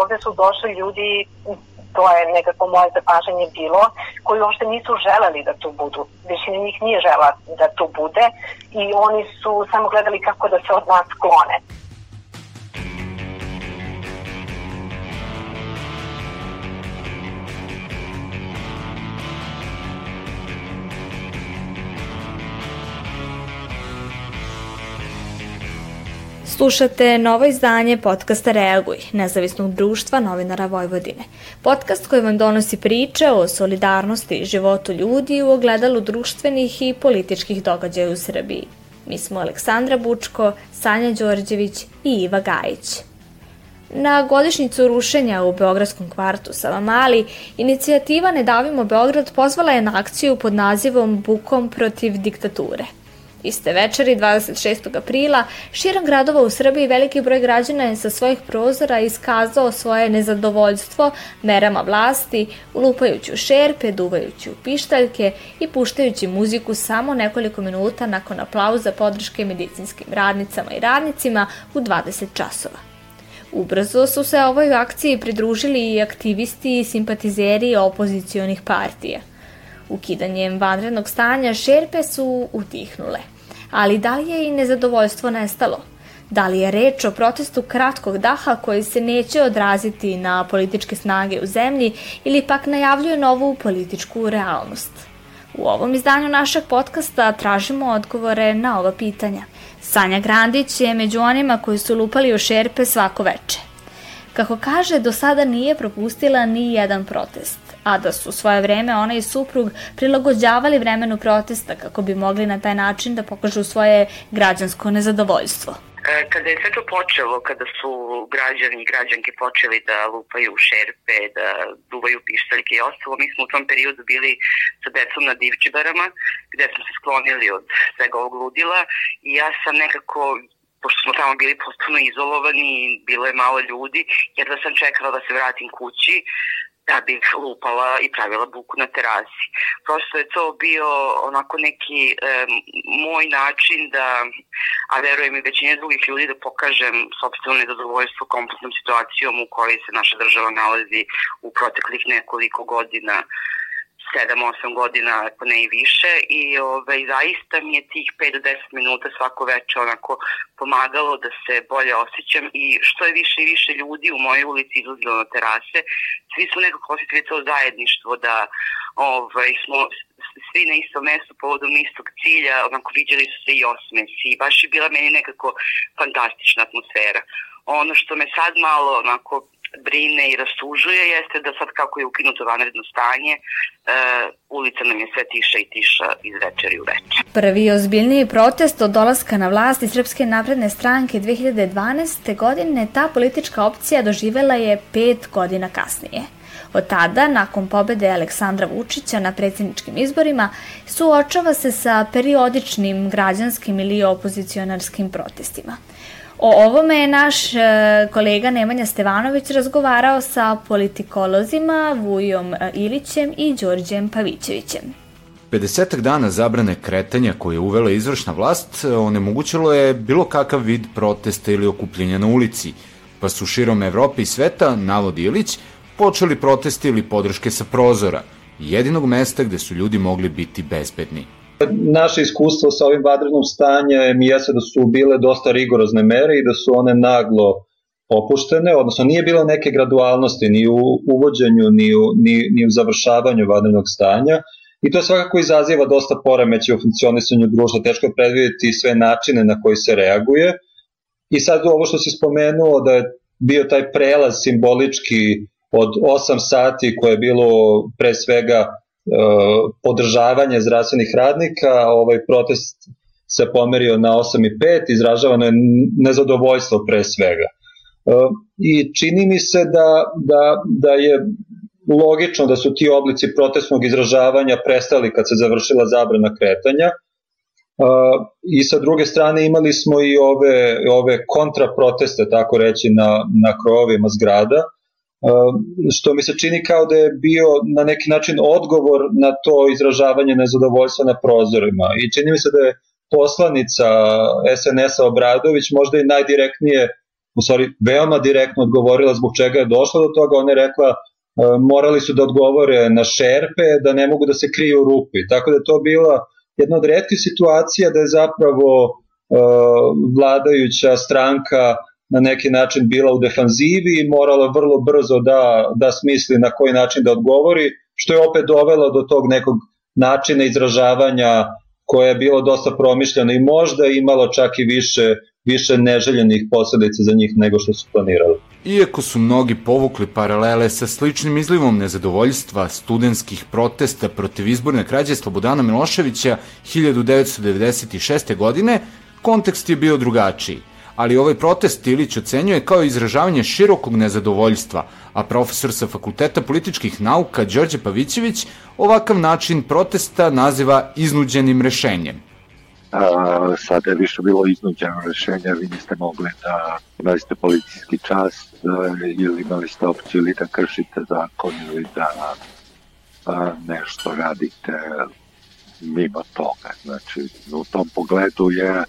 ovde su došli ljudi to je nekako moje zapažanje bilo, koji uopšte nisu želeli da tu budu. Većina njih nije žela da tu bude i oni su samo gledali kako da se od nas klone. Slušate novo izdanje podcasta Reaguj, nezavisnog društva novinara Vojvodine. Podcast koji vam donosi priče o solidarnosti i životu ljudi u ogledalu društvenih i političkih događaja u Srbiji. Mi smo Aleksandra Bučko, Sanja Đorđević i Iva Gajić. Na godišnjicu rušenja u Beogradskom kvartu Savamali, inicijativa Ne davimo Beograd pozvala je na akciju pod nazivom Bukom protiv diktature – Iste večeri, 26. aprila, širom gradova u Srbiji veliki broj građana je sa svojih prozora iskazao svoje nezadovoljstvo merama vlasti, ulupajući u šerpe, duvajući u pištaljke i puštajući muziku samo nekoliko minuta nakon aplauza podrške medicinskim radnicama i radnicima u 20 časova. Ubrzo su se ovoj akciji pridružili i aktivisti i simpatizeri opozicionih partija – Ukidanjem vanrednog stanja šerpe su utihnule. Ali da li je i nezadovoljstvo nestalo? Da li je reč o protestu kratkog daha koji se neće odraziti na političke snage u zemlji ili pak najavljuje novu političku realnost? U ovom izdanju našeg podcasta tražimo odgovore na ova pitanja. Sanja Grandić je među onima koji su lupali o šerpe svako veče. Kako kaže, do sada nije propustila ni jedan protest a da su svoje vreme ona i suprug prilagođavali vremenu protesta kako bi mogli na taj način da pokažu svoje građansko nezadovoljstvo. E, kada je sve to počelo, kada su građani i građanke počeli da lupaju šerpe, da duvaju pištaljke i ostalo, mi smo u tom periodu bili sa decom na divčibarama, gde smo se sklonili od svega ovog ludila i ja sam nekako pošto smo tamo bili potpuno izolovani, bilo je malo ljudi, jer da sam čekala da se vratim kući, da bih lupala i pravila buku na terasi. Prosto je to bio onako neki e, moj način da, a verujem i većine drugih ljudi, da pokažem sobstveno nezadovoljstvo kompletnom situacijom u kojoj se naša država nalazi u proteklih nekoliko godina 7-8 godina, ako ne i više i ovaj, zaista mi je tih 5 do 10 minuta svako veče onako pomagalo da se bolje osjećam i što je više i više ljudi u mojoj ulici izlazilo na terase, svi smo nekako osjetili to zajedništvo da ovaj, smo svi na istom mestu povodom istog cilja, onako viđali su se i osmesi i baš je bila meni nekako fantastična atmosfera. Ono što me sad malo onako brine i rastužuje jeste da sad kako je ukinuto vanredno stanje, e, ulica nam je sve tiša i tiša iz večeri u večer. Prvi ozbiljniji protest od dolaska na vlast Srpske napredne stranke 2012. godine ta politička opcija doživela je pet godina kasnije. Od tada, nakon pobede Aleksandra Vučića na predsjedničkim izborima, suočava se sa periodičnim građanskim ili opozicionarskim protestima – O ovome je naš e, kolega Nemanja Stevanović razgovarao sa politikolozima Vujom e, Ilićem i Đorđem Pavićevićem. 50 dana zabrane kretanja koje je uvela izvršna vlast e, onemogućilo je bilo kakav vid protesta ili okupljenja na ulici, pa su širom Evrope i sveta, navodi Ilić, počeli protesti ili podrške sa prozora, jedinog mesta gde su ljudi mogli biti bezbedni. Naše iskustvo sa ovim vanrednom stanjem jeste da su bile dosta rigorozne mere i da su one naglo opuštene, odnosno nije bilo neke gradualnosti ni u uvođenju, ni u, ni, ni u završavanju vanrednog stanja. I to svakako izaziva dosta poremeće u funkcionisanju društva, teško je predvidjeti sve načine na koji se reaguje. I sad ovo što si spomenuo da je bio taj prelaz simbolički od 8 sati koje je bilo pre svega podržavanje zdravstvenih radnika, ovaj protest se pomerio na 8,5, izražavano je nezadovoljstvo pre svega. E, I čini mi se da, da, da je logično da su ti oblici protestnog izražavanja prestali kad se završila zabrana kretanja, e, i sa druge strane imali smo i ove, ove kontraproteste, tako reći, na, na krovovima zgrada, što mi se čini kao da je bio na neki način odgovor na to izražavanje nezadovoljstva na prozorima i čini mi se da je poslanica SNS-a Obradović možda i najdirektnije u stvari veoma direktno odgovorila zbog čega je došlo do toga, ona je rekla e, morali su da odgovore na šerpe, da ne mogu da se kriju u rupi. Tako da je to bila jedna od redkih situacija da je zapravo uh, vladajuća stranka na neki način bila u defanzivi i morala vrlo brzo da, da smisli na koji način da odgovori, što je opet dovelo do tog nekog načina izražavanja koje je bilo dosta promišljeno i možda imalo čak i više više neželjenih posledica za njih nego što su planirali. Iako su mnogi povukli paralele sa sličnim izlivom nezadovoljstva studentskih protesta protiv izborne krađe Slobodana Miloševića 1996. godine, kontekst je bio drugačiji – ali ovaj protest Ilić ocenjuje kao izražavanje širokog nezadovoljstva, a profesor sa Fakulteta političkih nauka Đorđe Pavićević ovakav način protesta naziva iznuđenim rešenjem. A, sada je više bilo iznuđeno rešenje, vi niste mogli da imali ste policijski čas ili imali ste opciju ili da kršite zakon ili da a, nešto radite mimo toga. Znači, u tom pogledu je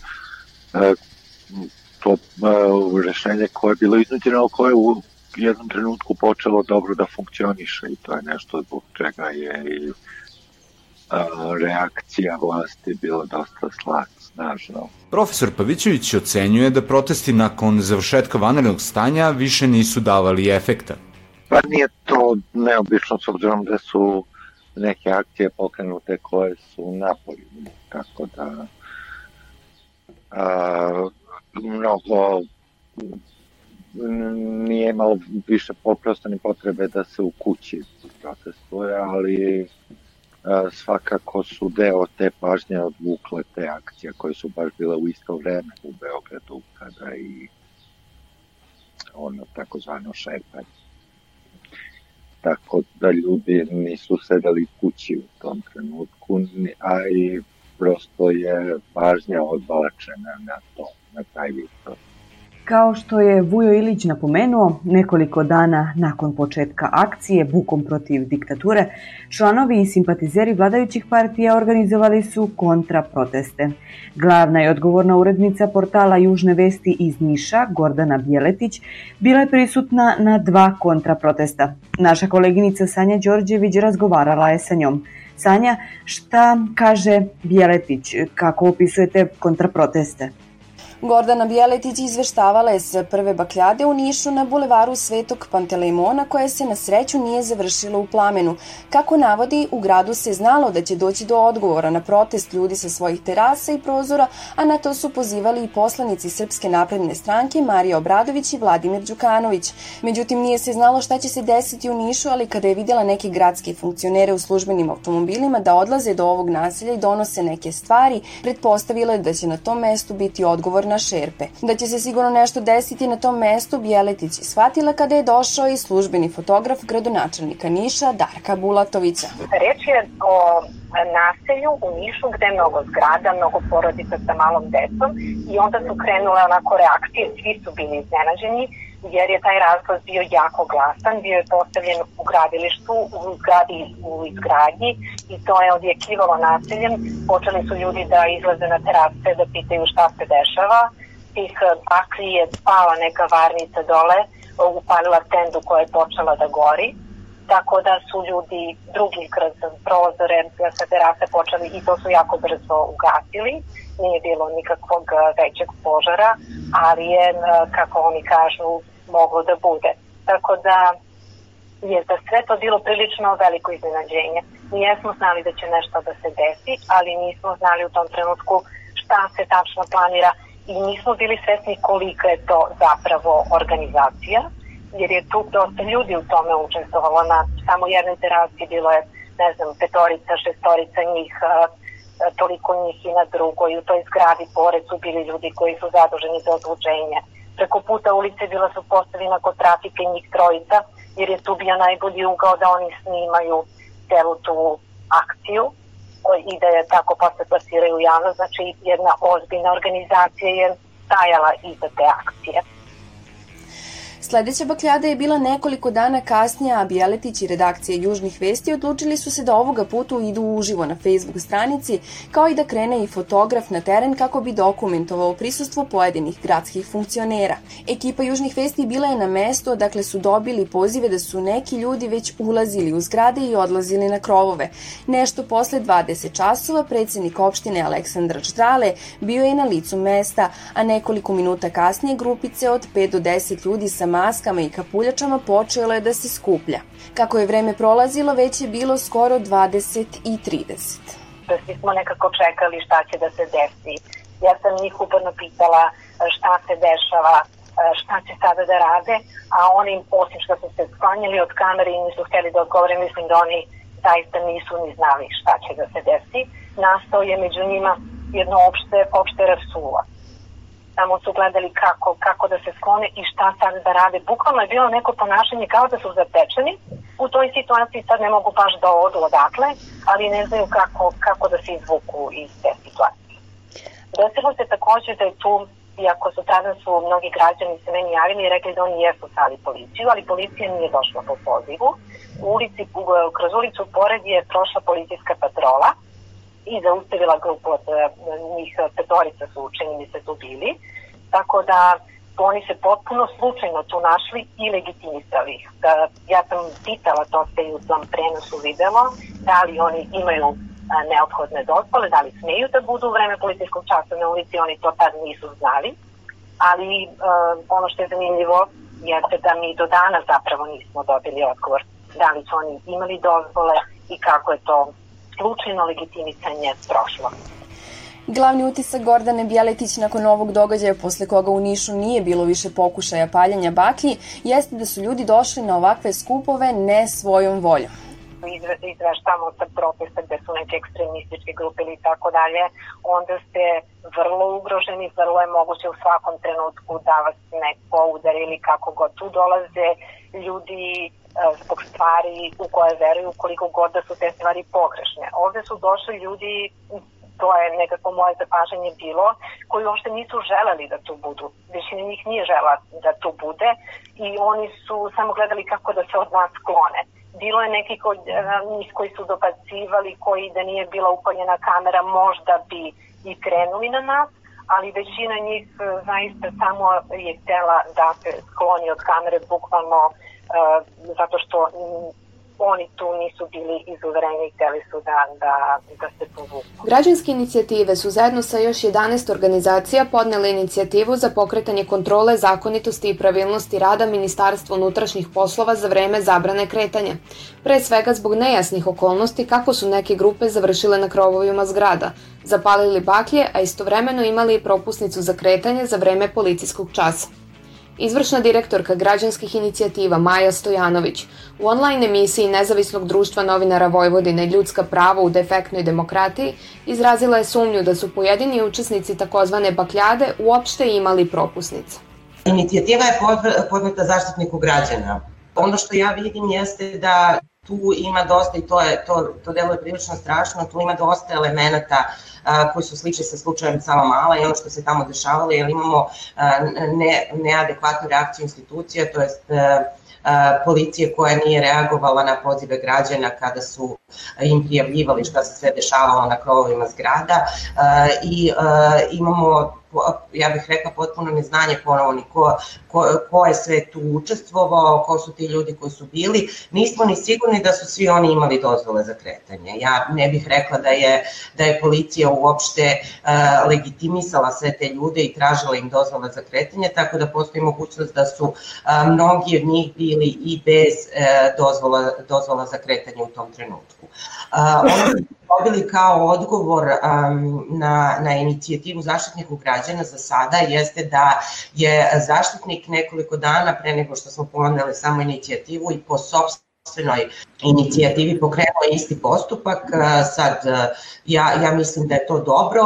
to uh, rešenje koje je bilo iznuđeno, koje je u jednom trenutku počelo dobro da funkcioniše i to je nešto zbog čega je i uh, reakcija vlasti bila dosta slad, snažno. Profesor Pavićević ocenjuje da protesti nakon završetka vanrednog stanja više nisu davali efekta. Pa nije to neobično s obzirom da su neke akcije pokrenute koje su napolju, tako da a, mnogo nije imalo više prosto ni potrebe da se u kući protestuje, ali svakako su deo te pažnje odvukle te akcije koje su baš bile u isto vreme u Beogradu kada i ono takozvano šerpanje. Tako da ljudi nisu sedeli kući u tom trenutku, a i prosto je pažnja odbalačena na to na taj vid Kao što je Vujo Ilić napomenuo, nekoliko dana nakon početka akcije Bukom protiv diktature, članovi i simpatizeri vladajućih partija organizovali su kontraproteste. Glavna i odgovorna urednica portala Južne vesti iz Niša, Gordana Bjeletić, bila je prisutna na dva kontraprotesta. Naša koleginica Sanja Đorđević razgovarala je sa njom. Sanja, šta kaže Bjeletić, kako opisujete kontraproteste? Gordana Bjeletić izveštavala je sa prve bakljade u Nišu na bulevaru Svetog Pantelejmona koja se na sreću nije završila u plamenu. Kako navodi, u gradu se znalo da će doći do odgovora na protest ljudi sa svojih terasa i prozora, a na to su pozivali i poslanici Srpske napredne stranke Marija Obradović i Vladimir Đukanović. Međutim, nije se znalo šta će se desiti u Nišu, ali kada je videla neke gradske funkcionere u službenim automobilima da odlaze do ovog naselja i donose neke stvari, pretpostavila je da će na tom mestu biti odgovor na šerpe. Da će se sigurno nešto desiti na tom mestu, Bjeletić je shvatila kada je došao i službeni fotograf gradonačelnika Niša, Darka Bulatovića. Reč je o naselju u Nišu gde je mnogo zgrada, mnogo porodica sa malom decom i onda su krenule onako reakcije, svi su bili iznenađeni jer je taj razglas bio jako glasan, bio je postavljen u gradilištu, u zgradi u izgradnji i to je odjekivalo naseljem. Počeli su ljudi da izlaze na terase da pitaju šta se dešava. Tih bakli je spala neka varnica dole, upalila tendu koja je počela da gori tako da su ljudi drugi kroz prozore sa terase počeli i to su jako brzo ugasili. Nije bilo nikakvog većeg požara, ali je, kako oni kažu, moglo da bude. Tako da je za sve to bilo prilično veliko iznenađenje. Mi jesmo znali da će nešto da se desi, ali nismo znali u tom trenutku šta se tačno planira i nismo bili svesni kolika je to zapravo organizacija, jer je tu dosta ljudi u tome učestvovalo. Na samo jednoj terasi bilo je, ne znam, petorica, šestorica njih, toliko njih i na drugoj. U toj zgradi pored su bili ljudi koji su zaduženi za odlučenje preko puta ulice bila su postavljena kod trafike njih trojica, jer je tu bio najbolji ugao da oni snimaju celu tu akciju i da je tako posle plasiraju u javnost. Znači jedna ozbiljna organizacija je stajala iza te akcije. Sledeća bakljada je bila nekoliko dana kasnije, a Bjeletić i redakcija Južnih vesti odlučili su se da ovoga putu idu uživo na Facebook stranici, kao i da krene i fotograf na teren kako bi dokumentovao prisustvo pojedinih gradskih funkcionera. Ekipa Južnih vesti bila je na mesto, dakle su dobili pozive da su neki ljudi već ulazili u zgrade i odlazili na krovove. Nešto posle 20 časova predsednik opštine Aleksandar Čdrale bio je na licu mesta, a nekoliko minuta kasnije grupice od 5 do 10 ljudi sa maskama i kapuljačama počelo je da se skuplja. Kako je vreme prolazilo, već je bilo skoro 20 i 30. Da svi smo nekako čekali šta će da se desi. Ja sam njih uporno pitala šta se dešava, šta će sada da rade, a oni, osim što su se sklanjali od kamere i nisu hteli da odgovore, mislim da oni zaista nisu ni znali šta će da se desi. Nastao je među njima jedno opšte, opšte rasulo samo su gledali kako, kako da se sklone i šta sad da rade. Bukvalno je bilo neko ponašanje kao da su zatečeni. U toj situaciji sad ne mogu baš da odu odakle, ali ne znaju kako, kako da se izvuku iz te situacije. Desilo se takođe da je tu, iako su tada su mnogi građani se meni javili i rekli da oni jesu sali policiju, ali policija nije došla po pozivu. U ulici, kroz ulicu pored je prošla policijska patrola i zaustavila grupu od e, njih petorica su učeni mi se tu bili. Tako da oni se potpuno slučajno tu našli i legitimisali ih. Da, ja sam pitala to se i u tom prenosu videlo, da li oni imaju neophodne dozvole, da li smeju da budu u vreme policijskog časa na ulici, oni to tad nisu znali. Ali uh, ono što je zanimljivo jeste da mi do dana zapravo nismo dobili odgovor da li su oni imali dozvole i kako je to slučajno legitimisanje prošlo. Glavni utisak Gordane Bjeletić nakon ovog događaja posle koga u Nišu nije bilo više pokušaja paljanja baklji jeste da su ljudi došli na ovakve skupove ne svojom voljom izveštamo sa protesta gde su neke ekstremističke grupe ili tako dalje, onda ste vrlo ugroženi, vrlo je moguće u svakom trenutku da vas neko udari ili kako god tu dolaze ljudi zbog stvari u koje veruju koliko god da su te stvari pogrešne. Ovde su došli ljudi to je nekako moje zapažanje bilo, koji uopšte nisu želeli da tu budu. Većina njih nije žela da tu bude i oni su samo gledali kako da se od nas sklone bilo je neki kod eh, njih koji su dobacivali, koji da nije bila upaljena kamera možda bi i krenuli na nas, ali većina njih eh, zaista samo je htela da se skloni od kamere bukvalno uh, zato što oni tu nisu bili izuvereni i hteli su da, da, da se povuku. Građanske inicijative su zajedno sa još 11 organizacija podnele inicijativu za pokretanje kontrole zakonitosti i pravilnosti rada Ministarstva unutrašnjih poslova za vreme zabrane kretanja. Pre svega zbog nejasnih okolnosti kako su neke grupe završile na krovovima zgrada, zapalili baklje, a istovremeno imali i propusnicu za kretanje za vreme policijskog časa. Izvršna direktorka građanskih inicijativa Maja Stojanović u online emisiji Nezavisnog društva novinara Vojvodine Ljudska prava u defektnoj demokratiji izrazila je sumnju da su pojedini učesnici takozvane bakljade uopšte imali propusnice. Inicijativa je podneta zaštitniku građana. Ono što ja vidim jeste da tu ima dosta i to je to to delo je prilično strašno, tu ima dosta elemenata a, koji su slični sa slučajem Sava Mala i ono što se tamo dešavalo, jer imamo a, ne, neadekvatnu reakciju institucija, to jest policije koja nije reagovala na pozive građana kada su im prijavljivali šta se sve dešavalo na krovovima zgrada i imamo ja bih rekla potpuno neznanje ponovo ni ko, ko, ko je sve tu učestvovao, ko su ti ljudi koji su bili. Nismo ni sigurni da su svi oni imali dozvole za kretanje. Ja ne bih rekla da je, da je policija uopšte uh, legitimisala sve te ljude i tražila im dozvole za kretanje, tako da postoji mogućnost da su uh, mnogi od njih bili i bez uh, dozvola, dozvola za kretanje u tom trenutku. Uh, ono dobili kao odgovor um, na, na inicijativu zaštitniku građana za sada jeste da je zaštitnik nekoliko dana pre nego što smo poneli samo inicijativu i po sobstvenoj inicijativi pokrenuo isti postupak. Sad, ja, ja mislim da je to dobro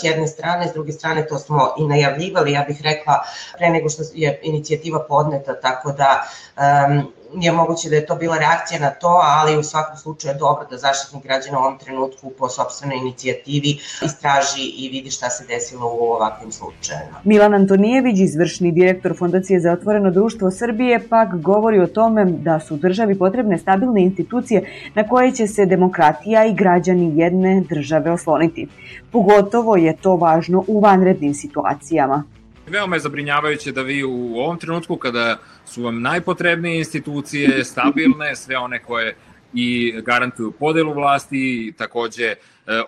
s jedne strane, s druge strane to smo i najavljivali, ja bih rekla, pre nego što je inicijativa podneta, tako da um, je moguće da je to bila reakcija na to, ali u svakom slučaju je dobro da zaštitnik građana u ovom trenutku po sobstvenoj inicijativi istraži i vidi šta se desilo u ovakvim slučajima. Milan Antonijević, izvršni direktor Fondacije za otvoreno društvo Srbije, pak govori o tome da su državi potrebne stabilne institucije na koje će se demokratija i građani jedne države osloniti. Pogotovo je to važno u vanrednim situacijama. Veoma je zabrinjavajuće da vi u ovom trenutku kada su vam najpotrebnije institucije stabilne, sve one koje i garantuju podelu vlasti, takođe e,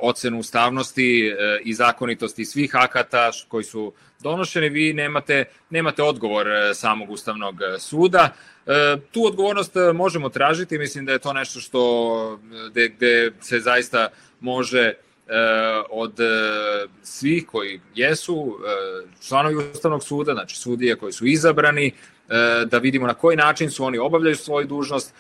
ocenu ustavnosti e, i zakonitosti svih akata koji su donošeni, vi nemate, nemate odgovor e, samog Ustavnog suda. Tu odgovornost možemo tražiti, mislim da je to nešto što gde, gde se zaista može od svih koji jesu članovi Ustavnog suda, znači sudije koji su izabrani, da vidimo na koji način su oni obavljaju svoju dužnost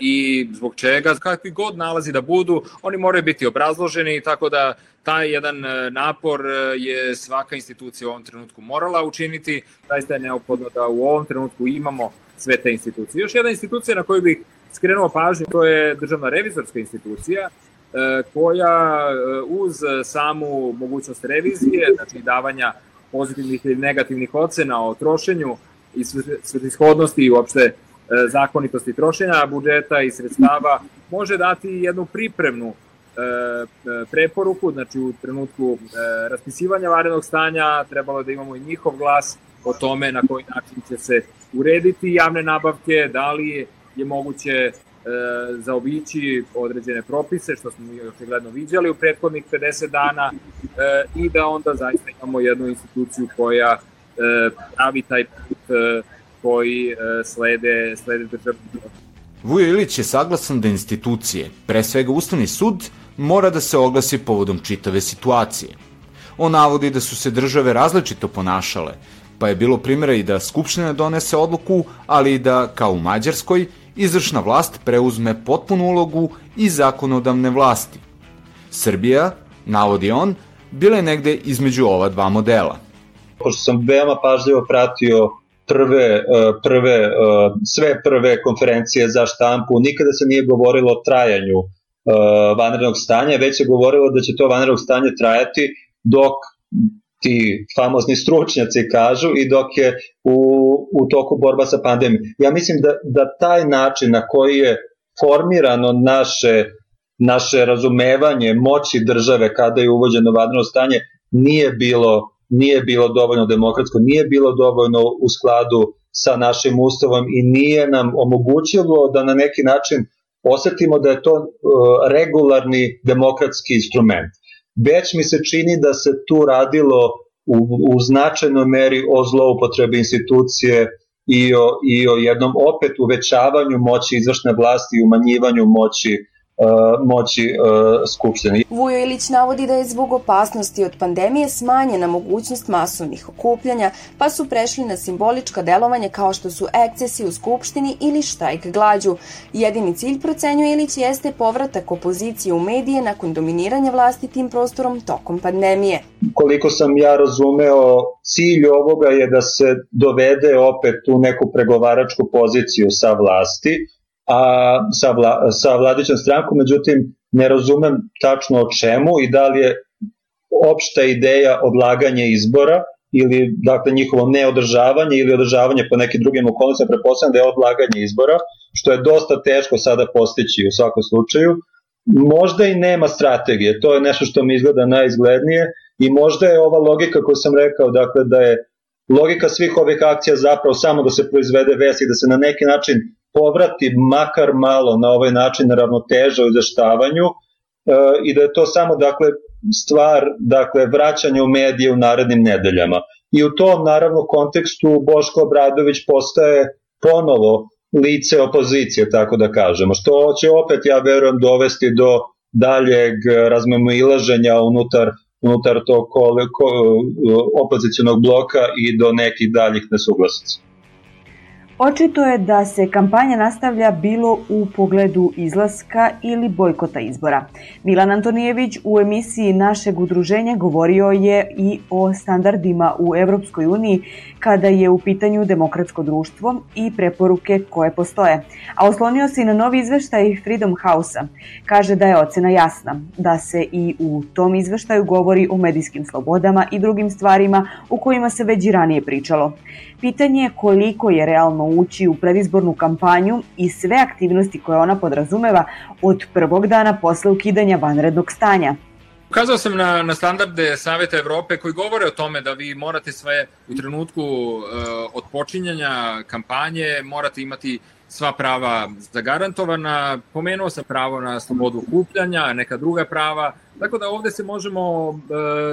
i zbog čega, kakvi god nalazi da budu, oni moraju biti obrazloženi, tako da taj jedan napor je svaka institucija u ovom trenutku morala učiniti, zaista je neophodno da u ovom trenutku imamo sve te institucije. Još jedna institucija na koju bih skrenuo pažnju, to je državna revizorska institucija, koja uz samu mogućnost revizije, znači davanja pozitivnih ili negativnih ocena o trošenju i svetishodnosti i uopšte e, zakonitosti trošenja budžeta i sredstava može dati jednu pripremnu e, e, preporuku, znači u trenutku raspisivanja varenog stanja trebalo da imamo i njihov glas o tome na koji način će se urediti javne nabavke, da li je moguće zaobići određene propise, što smo mi očigledno viđali u prethodnih 50 dana i da onda zaista imamo jednu instituciju koja pravi taj put e, koji e, slede, slede državni Vujo Ilić je saglasan da institucije, pre svega Ustavni sud, mora da se oglasi povodom čitave situacije. On navodi da su se države različito ponašale, pa je bilo primjera i da Skupština donese odluku, ali i da, kao u Mađarskoj, izvršna vlast preuzme potpunu ulogu i zakonodavne vlasti. Srbija, navodi on, bila je negde između ova dva modela pošto sam veoma pažljivo pratio prve, e, prve, e, sve prve konferencije za štampu, nikada se nije govorilo o trajanju e, vanrednog stanja, već se govorilo da će to vanrednog stanje trajati dok ti famozni stručnjaci kažu i dok je u, u toku borba sa pandemijom. Ja mislim da, da taj način na koji je formirano naše, naše razumevanje moći države kada je uvođeno vanredno stanje nije bilo nije bilo dovoljno demokratsko, nije bilo dovoljno u skladu sa našim ustavom i nije nam omogućilo da na neki način osetimo da je to uh, regularni demokratski instrument. Već mi se čini da se tu radilo u, u značajnoj meri o zloupotrebi institucije i o, i o jednom opet uvećavanju moći izvršne vlasti i umanjivanju moći moći uh, Skupštine. Vujo Ilić navodi da je zbog opasnosti od pandemije smanjena mogućnost masovnih okupljanja, pa su prešli na simbolička delovanja kao što su ekcesi u Skupštini ili štajk glađu. Jedini cilj procenjuje Ilić jeste povratak opozicije u medije nakon dominiranja vlasti tim prostorom tokom pandemije. Koliko sam ja razumeo, cilj ovoga je da se dovede opet u neku pregovaračku poziciju sa vlasti, a, sa, vla, sa vladićom strankom, međutim ne razumem tačno o čemu i da li je opšta ideja odlaganje izbora ili dakle njihovo neodržavanje ili održavanje po nekim drugim okolnostima, prepostavljam da je odlaganje izbora, što je dosta teško sada postići u svakom slučaju. Možda i nema strategije, to je nešto što mi izgleda najizglednije i možda je ova logika koju sam rekao, dakle da je logika svih ovih akcija zapravo samo da se proizvede vest i da se na neki način povrati makar malo na ovaj način ravnoteža u izveštavanju e, i da je to samo dakle stvar dakle vraćanja u medije u narednim nedeljama. I u tom naravno kontekstu Boško Obradović postaje ponovo lice opozicije, tako da kažemo, što će opet, ja verujem, dovesti do daljeg razmemilaženja unutar unutar tog opozicionog bloka i do nekih daljih nesuglasica. Očito je da se kampanja nastavlja bilo u pogledu izlaska ili bojkota izbora. Milan Antonijević u emisiji našeg udruženja govorio je i o standardima u Evropskoj uniji kada je u pitanju demokratsko društvo i preporuke koje postoje. A oslonio se i na novi izveštaj Freedom House-a. Kaže da je ocena jasna, da se i u tom izveštaju govori o medijskim slobodama i drugim stvarima u kojima se već i ranije pričalo. Pitanje je koliko je realno ući u predizbornu kampanju i sve aktivnosti koje ona podrazumeva od prvog dana posle ukidanja vanrednog stanja. Ukazao sam na, na standarde Saveta Evrope koji govore o tome da vi morate sve u trenutku uh, od počinjanja kampanje, morate imati sva prava zagarantovana. Pomenuo sam pravo na slobodu kupljanja, neka druga prava. Tako da ovde se možemo uh,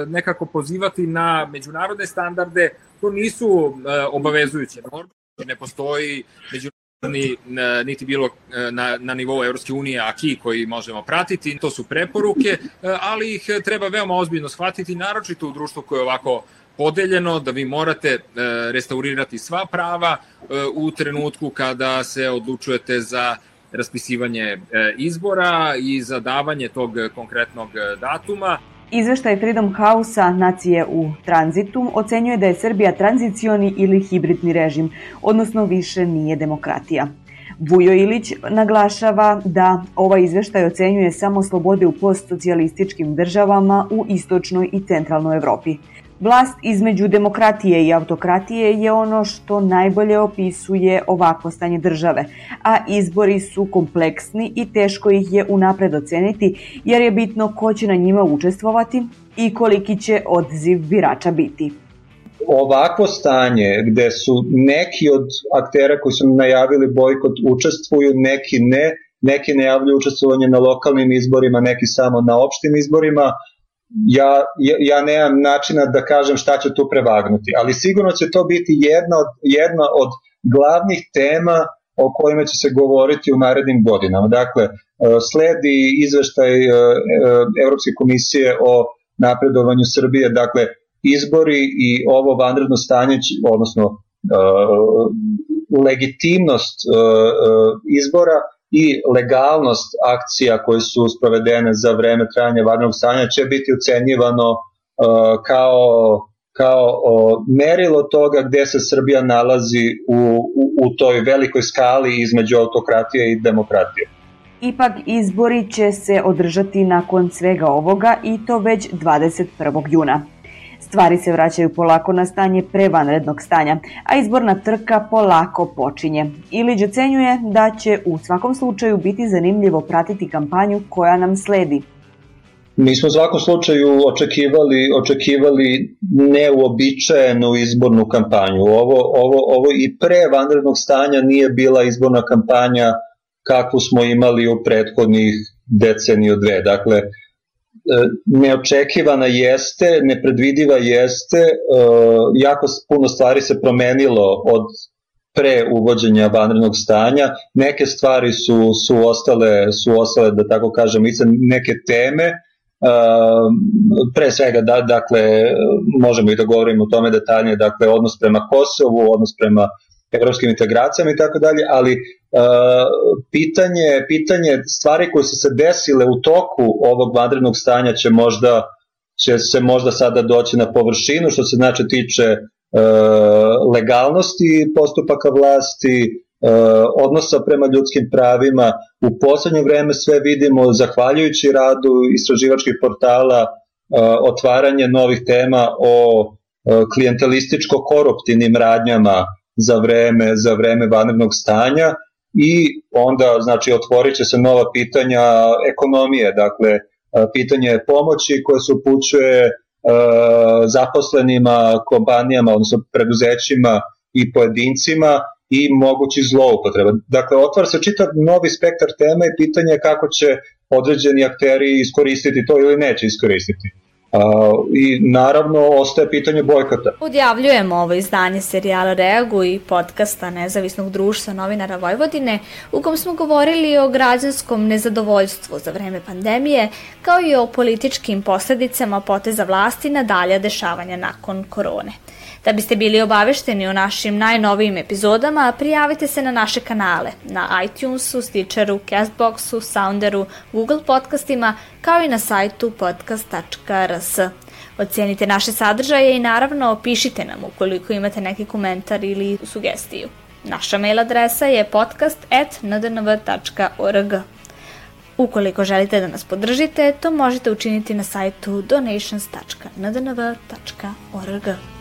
nekako pozivati na međunarodne standarde. To nisu uh, obavezujuće norme. Ne postoji međunarodni ni, niti bilo e, na, na nivou Evropske unije aki koji možemo pratiti, to su preporuke, e, ali ih treba veoma ozbiljno shvatiti, naročito u društvu koje je ovako podeljeno, da vi morate e, restaurirati sva prava u trenutku kada se odlučujete za raspisivanje izbora i za davanje tog konkretnog datuma. Izveštaj Freedom House-a Nacije u tranzitu ocenjuje da je Srbija tranzicioni ili hibridni režim, odnosno više nije demokratija. Vujo Ilić naglašava da ovaj izveštaj ocenjuje samo slobode u postsocijalističkim državama u istočnoj i centralnoj Evropi. Vlast između demokratije i autokratije je ono što najbolje opisuje ovakvo stanje države, a izbori su kompleksni i teško ih je unapred oceniti jer je bitno ko će na njima učestvovati i koliki će odziv birača biti. Ovakvo stanje gde su neki od aktera koji su najavili bojkot učestvuju, neki ne, neki najavljuju učestvovanje na lokalnim izborima, neki samo na opštim izborima, ja, ja, nemam načina da kažem šta će tu prevagnuti, ali sigurno će to biti jedna od, jedna od glavnih tema o kojima će se govoriti u narednim godinama. Dakle, e, sledi izveštaj e, e, Evropske komisije o napredovanju Srbije, dakle, izbori i ovo vanredno stanje, odnosno legitimnost izbora i legalnost akcija koje su sprovedene za vreme trajanja vanrednog stanja će biti ucenjivano uh, kao kao o, merilo toga gde se Srbija nalazi u, u, u toj velikoj skali između autokratije i demokratije. Ipak izbori će se održati nakon svega ovoga i to već 21. juna. Stvari se vraćaju polako na stanje pre vanrednog stanja, a izborna trka polako počinje. Ilić ocenjuje da će u svakom slučaju biti zanimljivo pratiti kampanju koja nam sledi. Mi smo u svakom slučaju očekivali, očekivali neuobičajenu izbornu kampanju. Ovo, ovo, ovo i pre vanrednog stanja nije bila izborna kampanja kakvu smo imali u prethodnih deceniju dve. Dakle, neočekivana jeste, nepredvidiva jeste, e, jako puno stvari se promenilo od pre uvođenja vanrednog stanja. Neke stvari su, su, ostale, su ostale, da tako kažem, neke teme, e, pre svega, da, dakle, možemo i da govorimo o tome detaljnije, dakle, odnos prema Kosovu, odnos prema evropskim integracijama i tako dalje, ali uh, pitanje, pitanje stvari koje su se desile u toku ovog vanrednog stanja će možda će se možda sada doći na površinu što se znači tiče uh, legalnosti postupaka vlasti, uh, odnosa prema ljudskim pravima. U poslednje vreme sve vidimo zahvaljujući radu istraživačkih portala otvaranje novih tema o klijentelističko-koruptivnim radnjama za vreme, za vreme vanrednog stanja i onda znači otvorit će se nova pitanja ekonomije, dakle pitanje pomoći koje se upućuje zaposlenima, kompanijama, odnosno preduzećima i pojedincima i mogući zloupotreba. Dakle, otvara se čitav novi spektar tema i pitanje je kako će određeni akteri iskoristiti to ili neće iskoristiti. I naravno ostaje pitanje bojkota. Odjavljujemo ovo izdanje serijala Reagu i podcasta Nezavisnog društva novinara Vojvodine u kom smo govorili o građanskom nezadovoljstvu za vreme pandemije kao i o političkim posledicama poteza vlasti na dalja dešavanja nakon korone. Da biste bili obavešteni o našim najnovijim epizodama, prijavite se na naše kanale na iTunesu, Stitcheru, Castboxu, Sounderu, Google podcastima, kao i na sajtu podcast.rs. Ocenite naše sadržaje i naravno pišite nam ukoliko imate neki komentar ili sugestiju. Naša mail adresa je podcast.ndnv.org. Ukoliko želite da nas podržite, to možete učiniti na sajtu donations.ndnv.org.